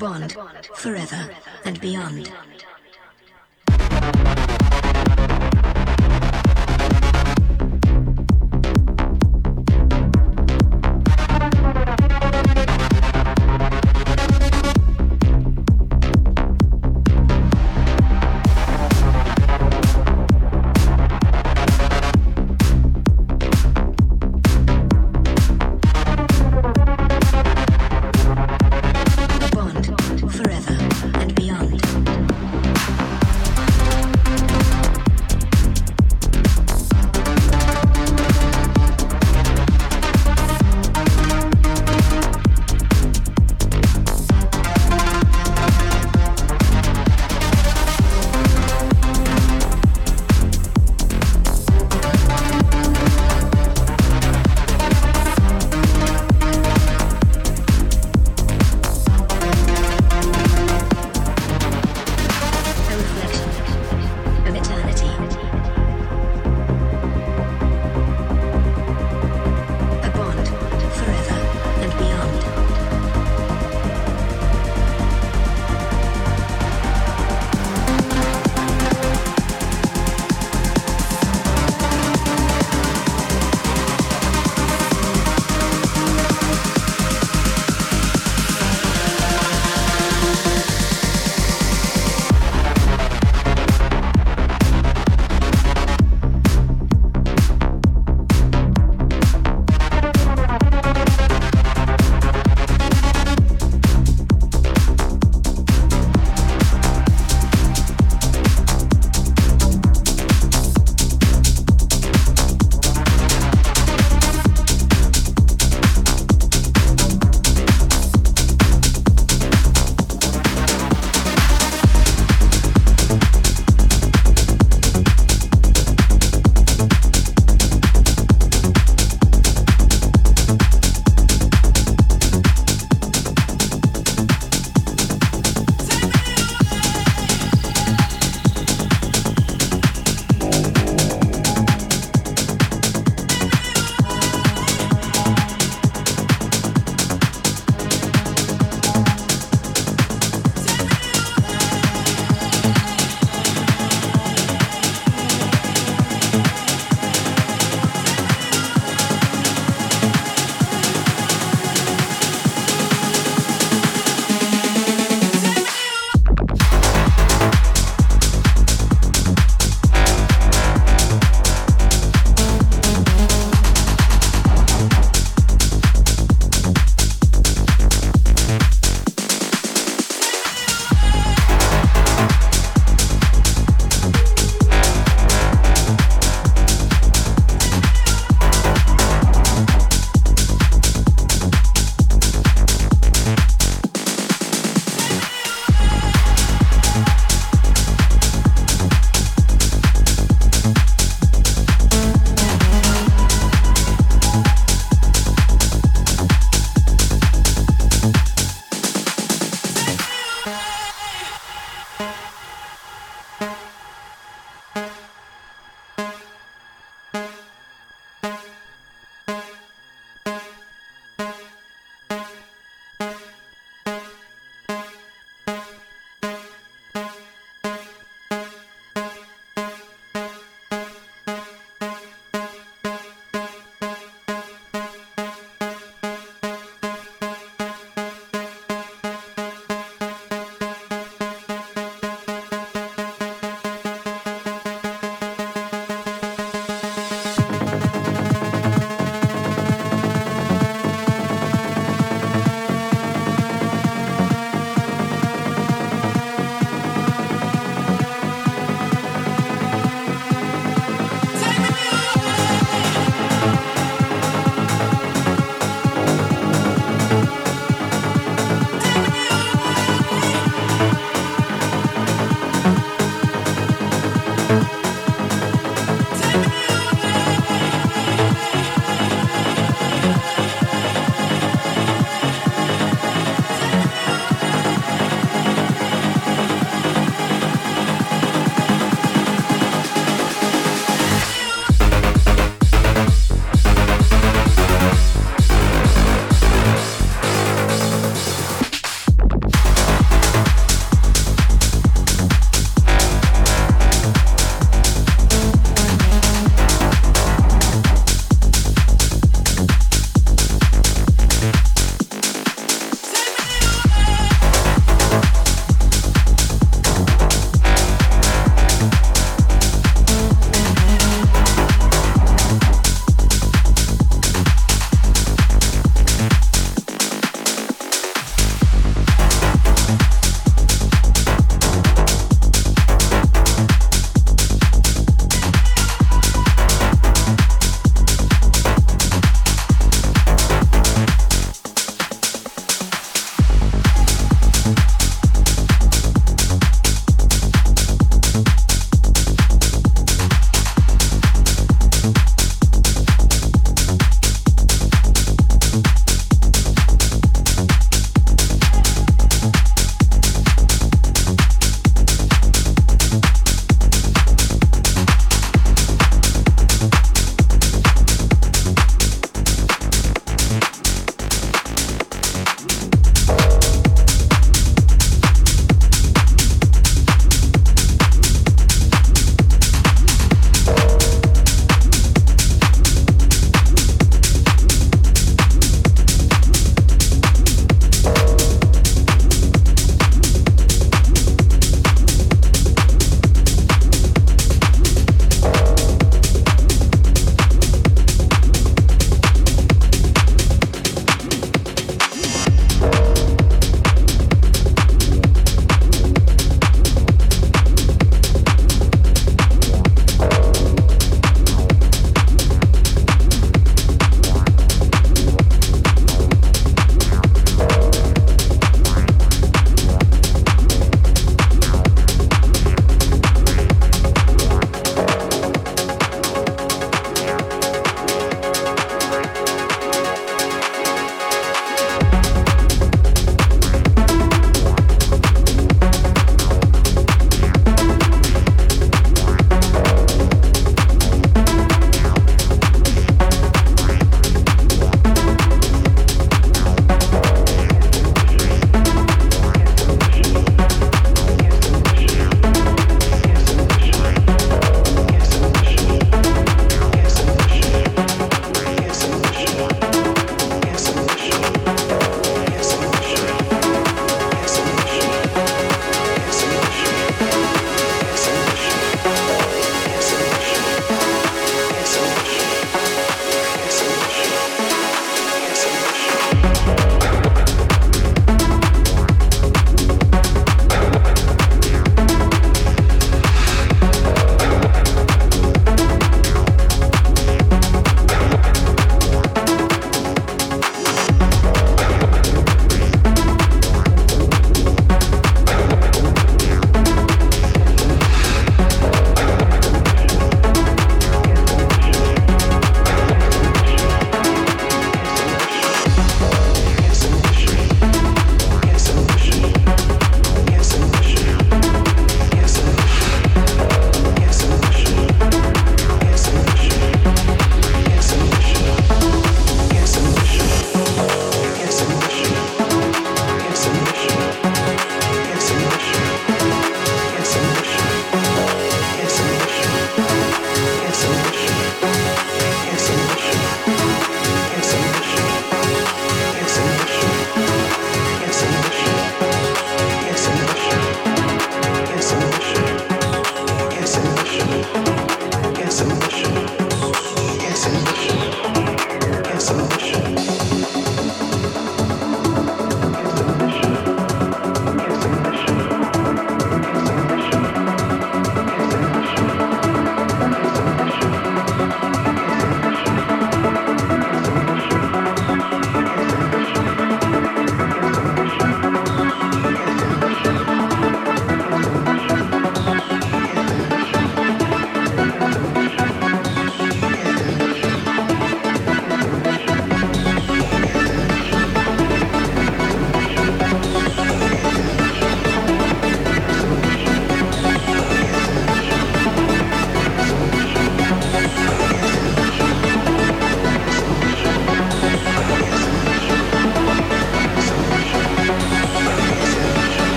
bond forever and beyond.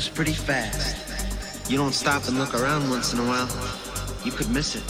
Moves pretty fast. You don't stop and look around once in a while. You could miss it.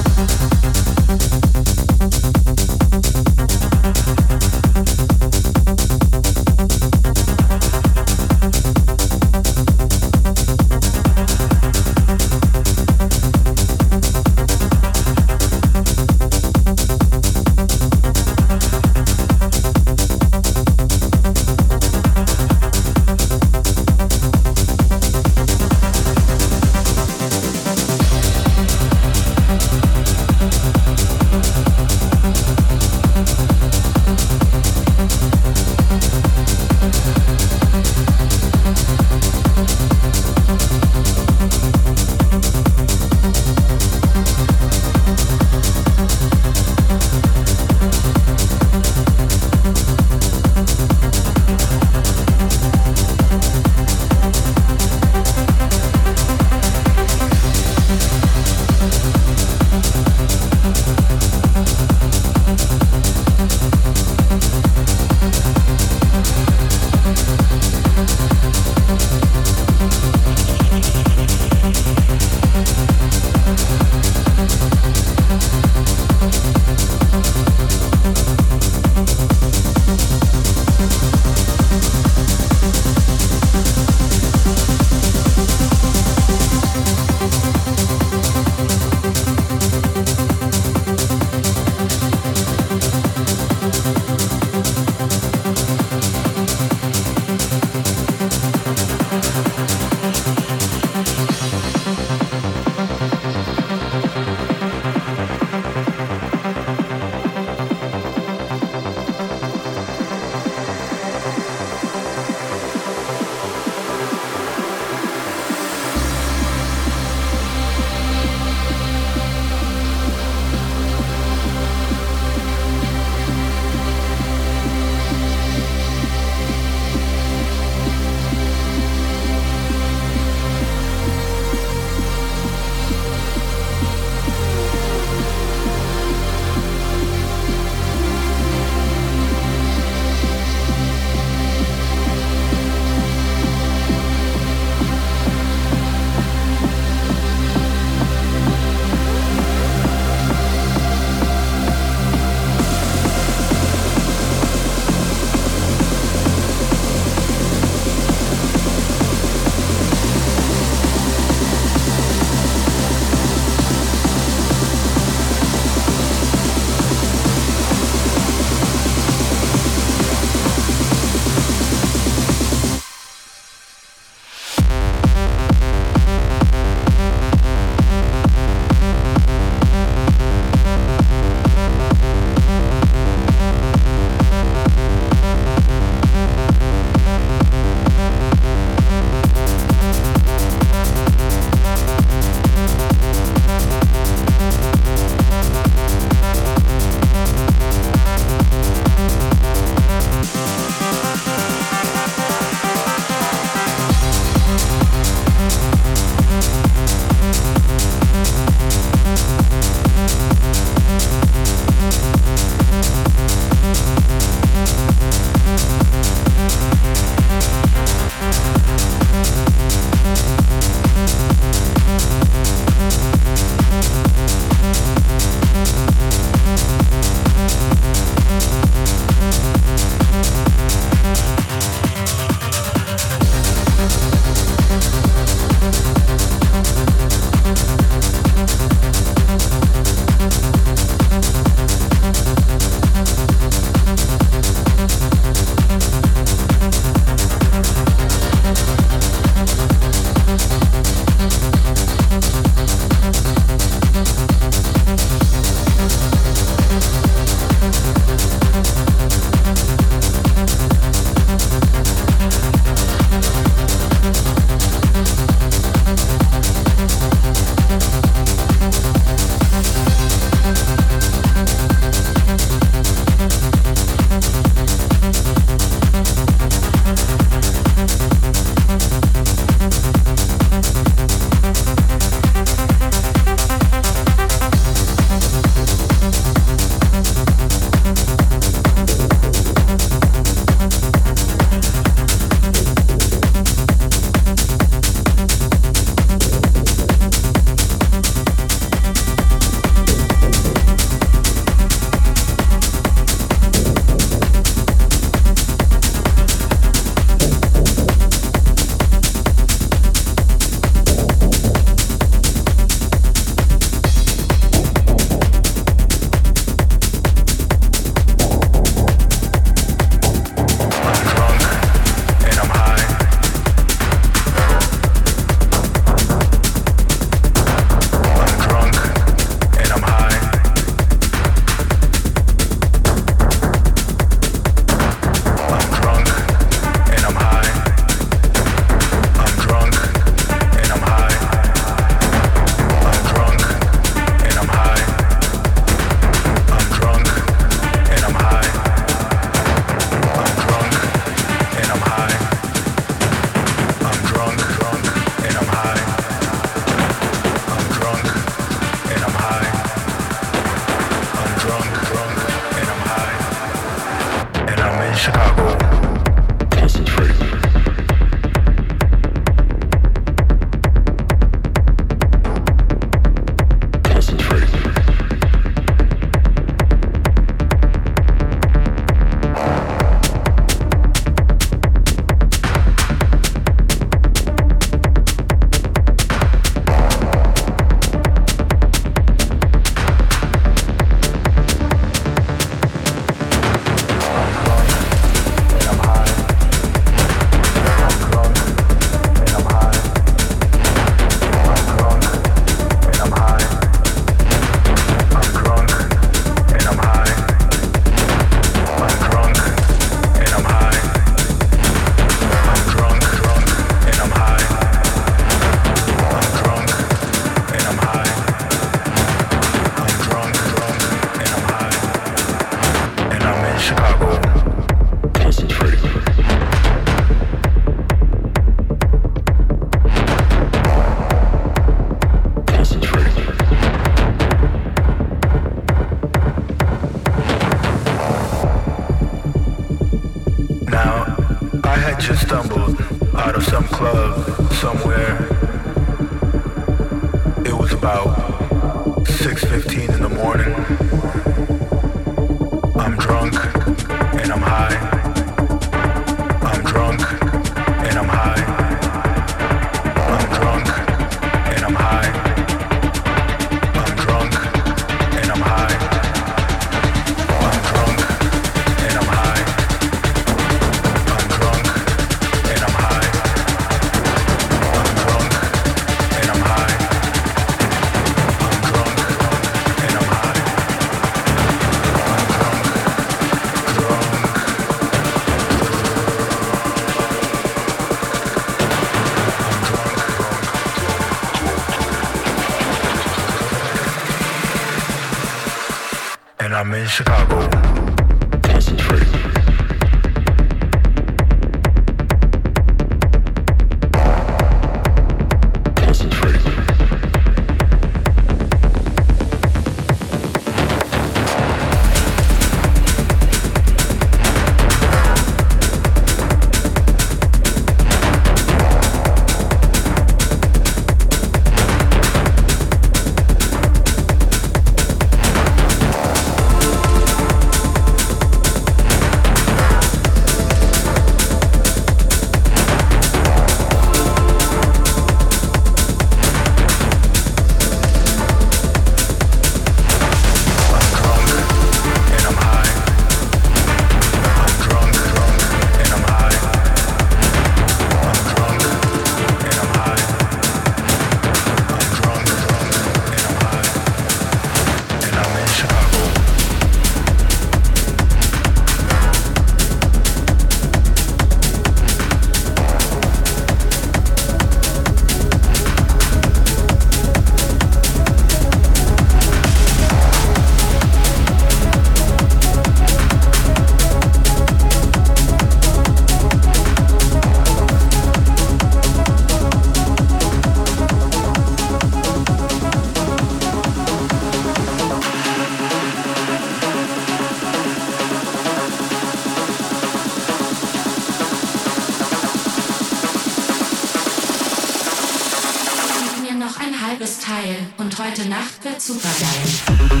Teil und heute Nacht wird super geil.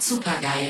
Super geil.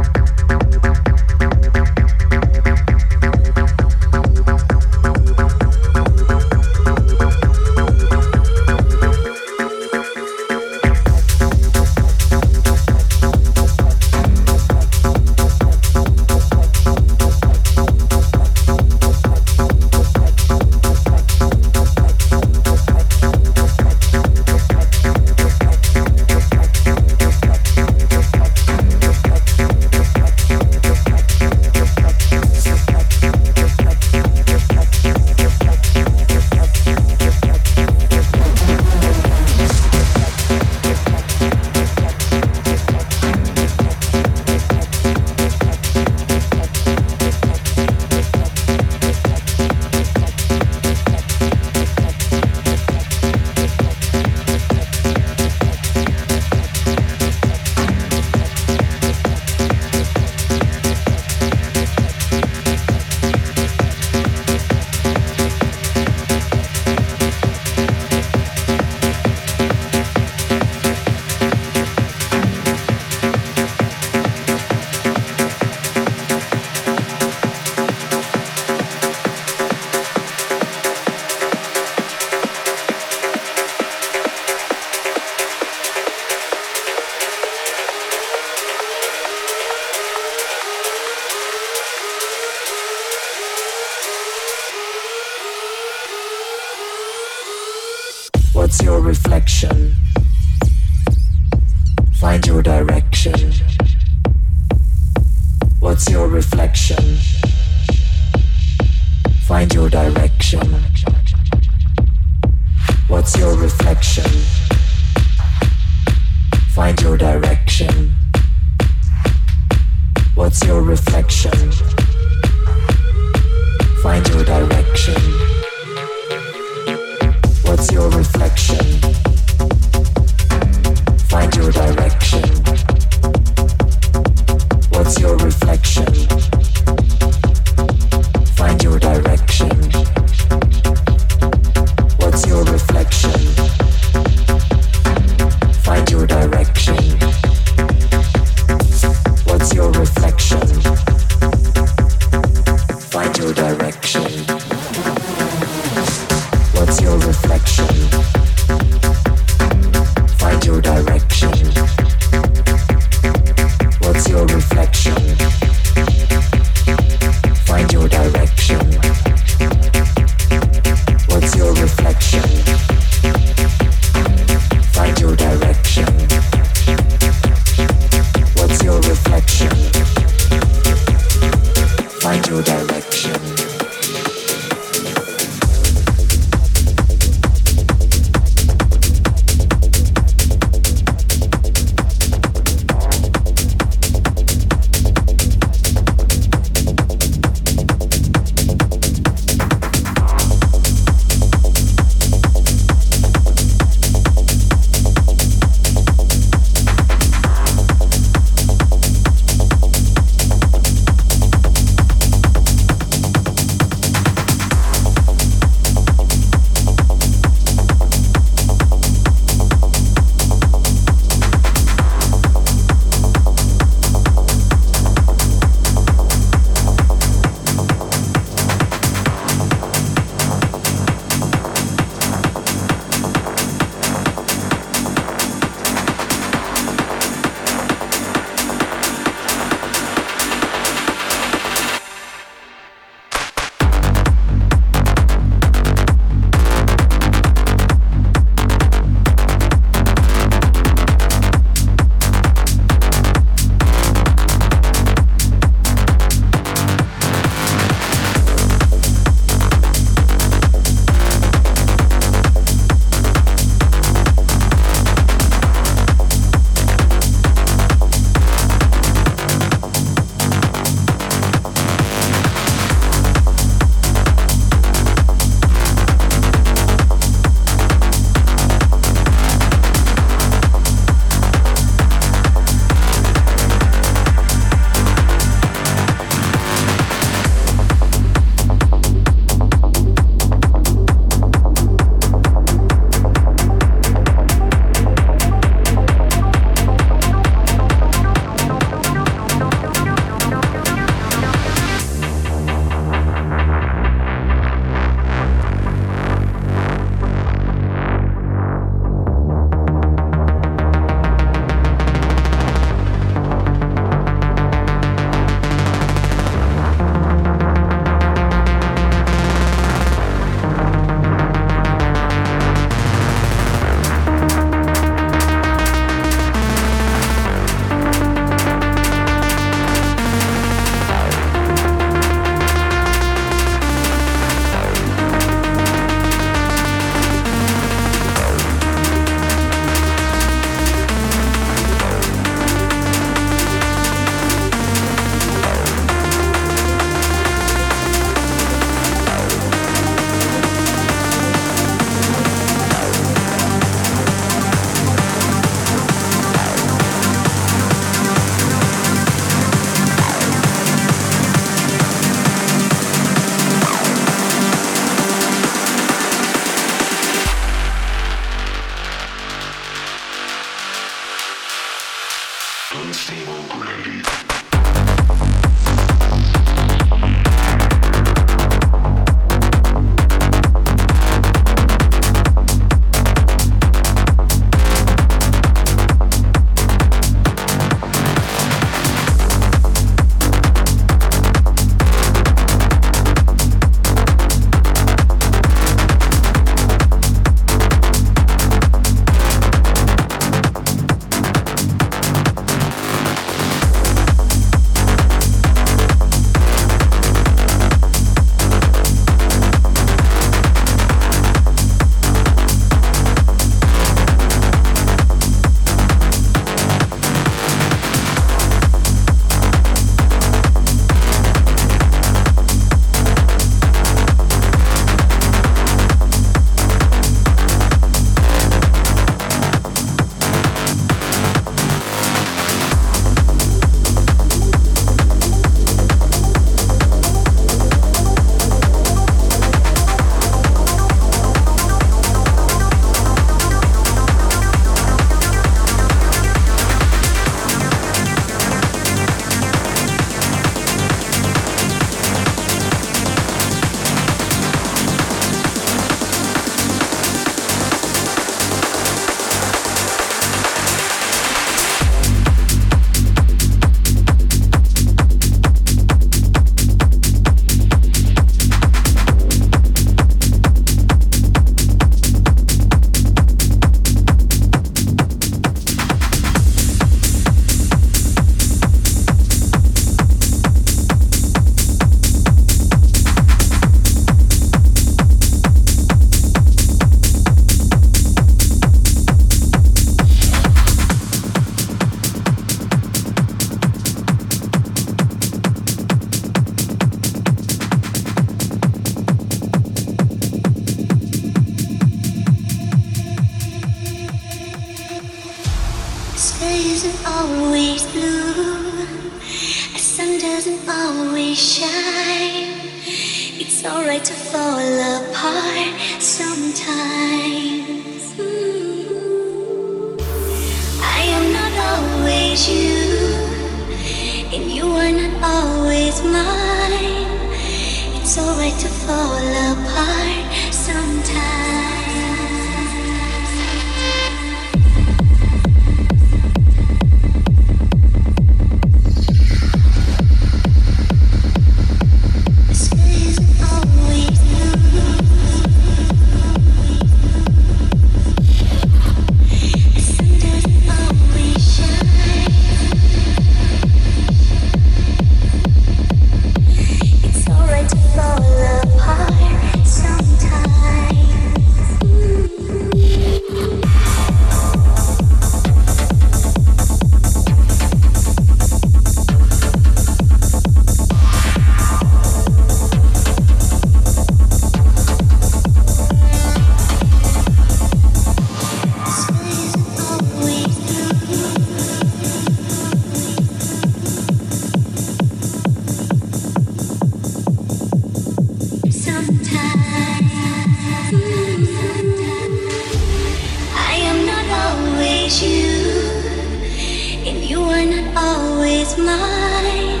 is mine.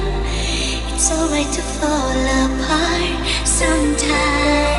It's alright to fall apart sometimes.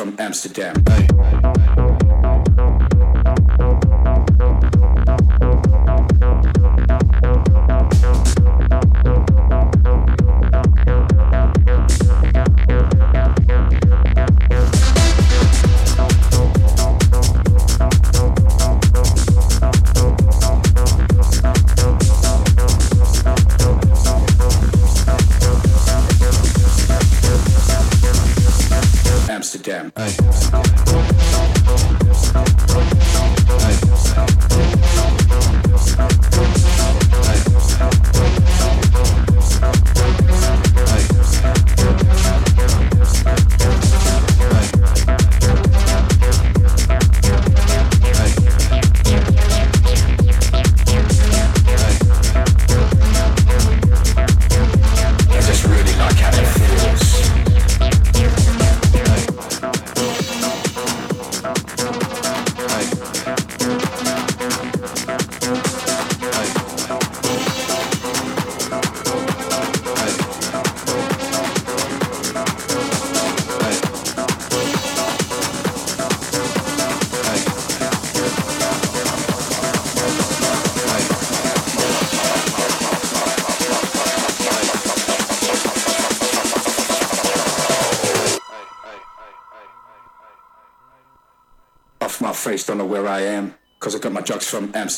From Amsterdam. Amsterdam.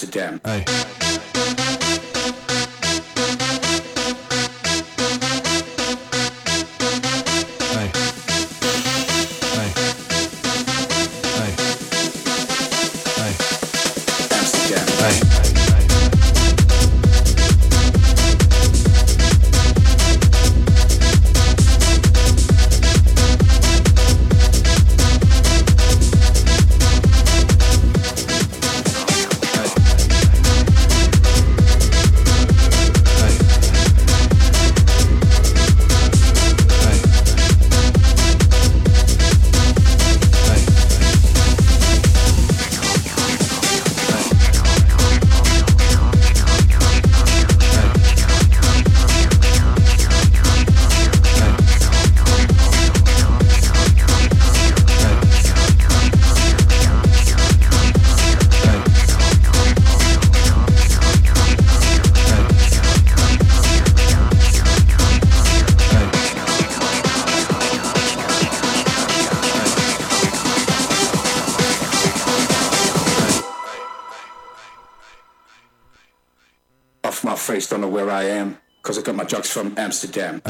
Amsterdam. Hey. Amsterdam.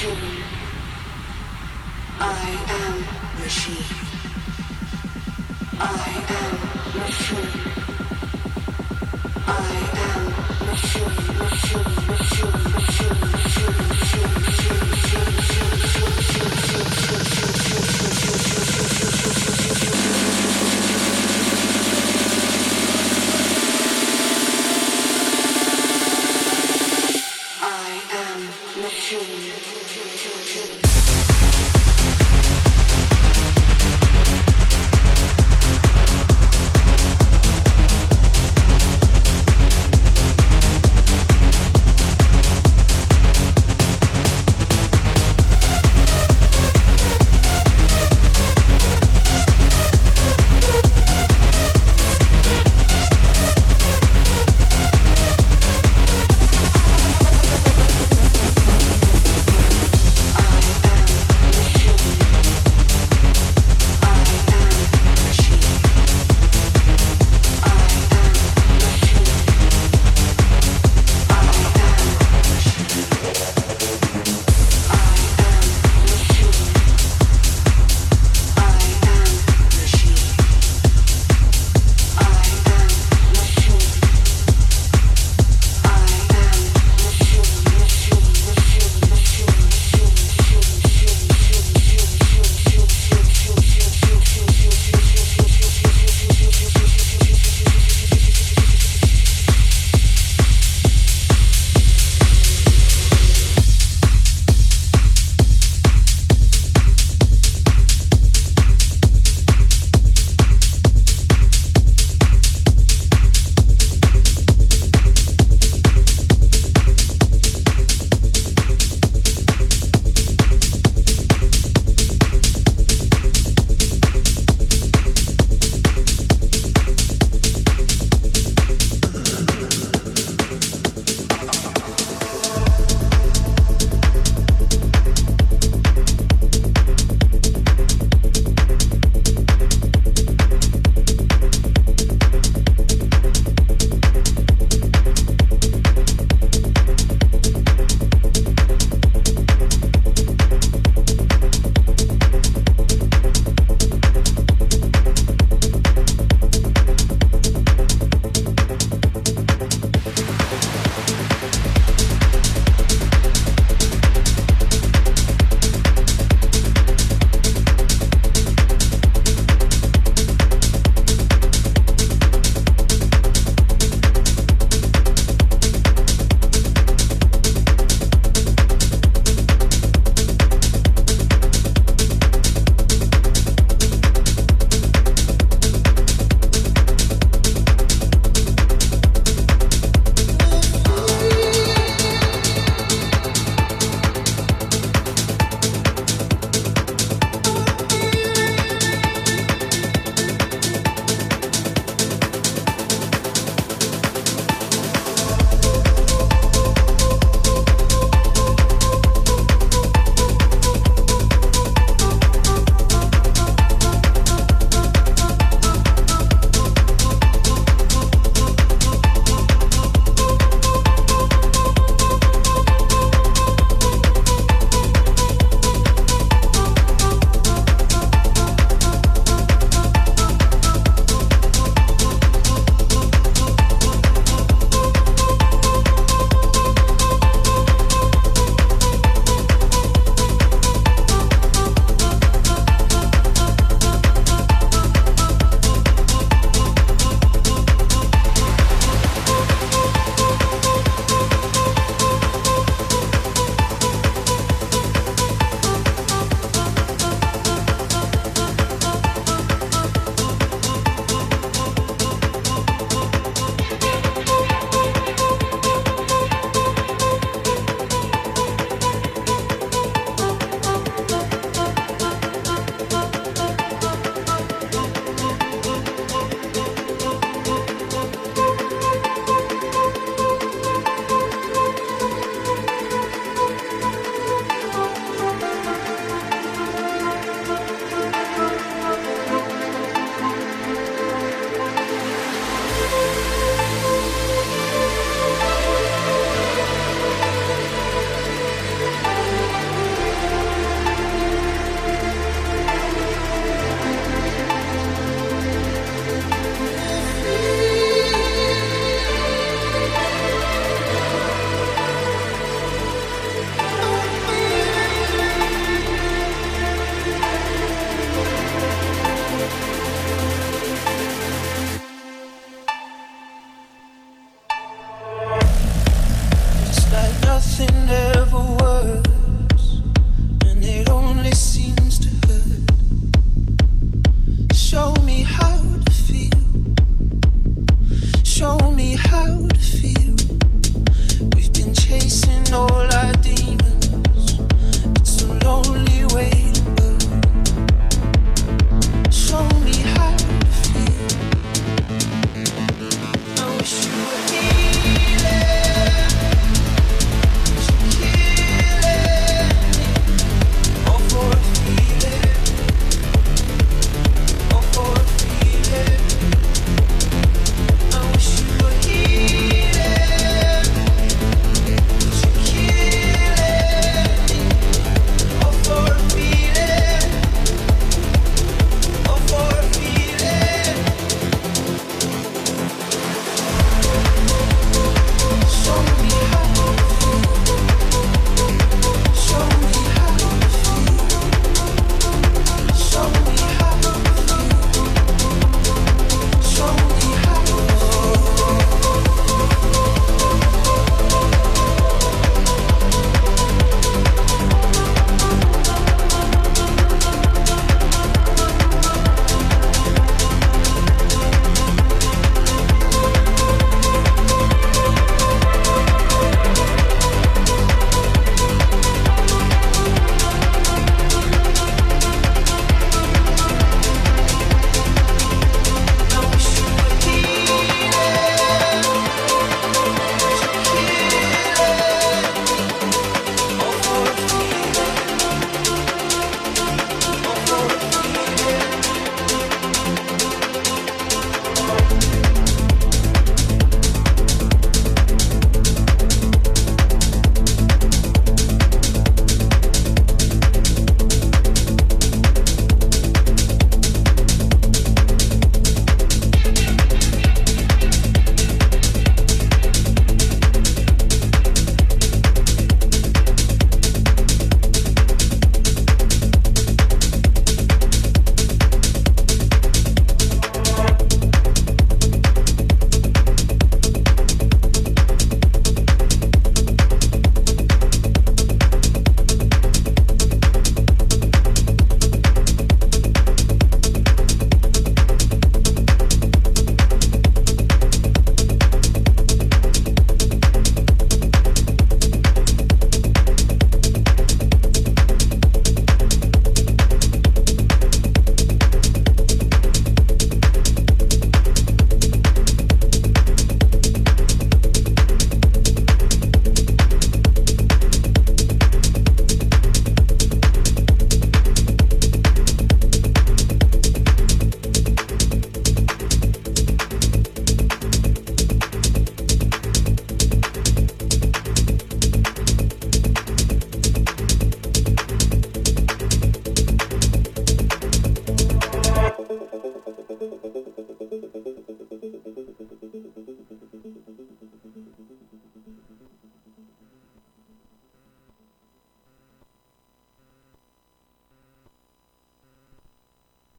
human. I am machine. I am machine. I am machine, machine, machine, machine, machine, machine, machine, machine, machine, machine, machine, machine, machine. children.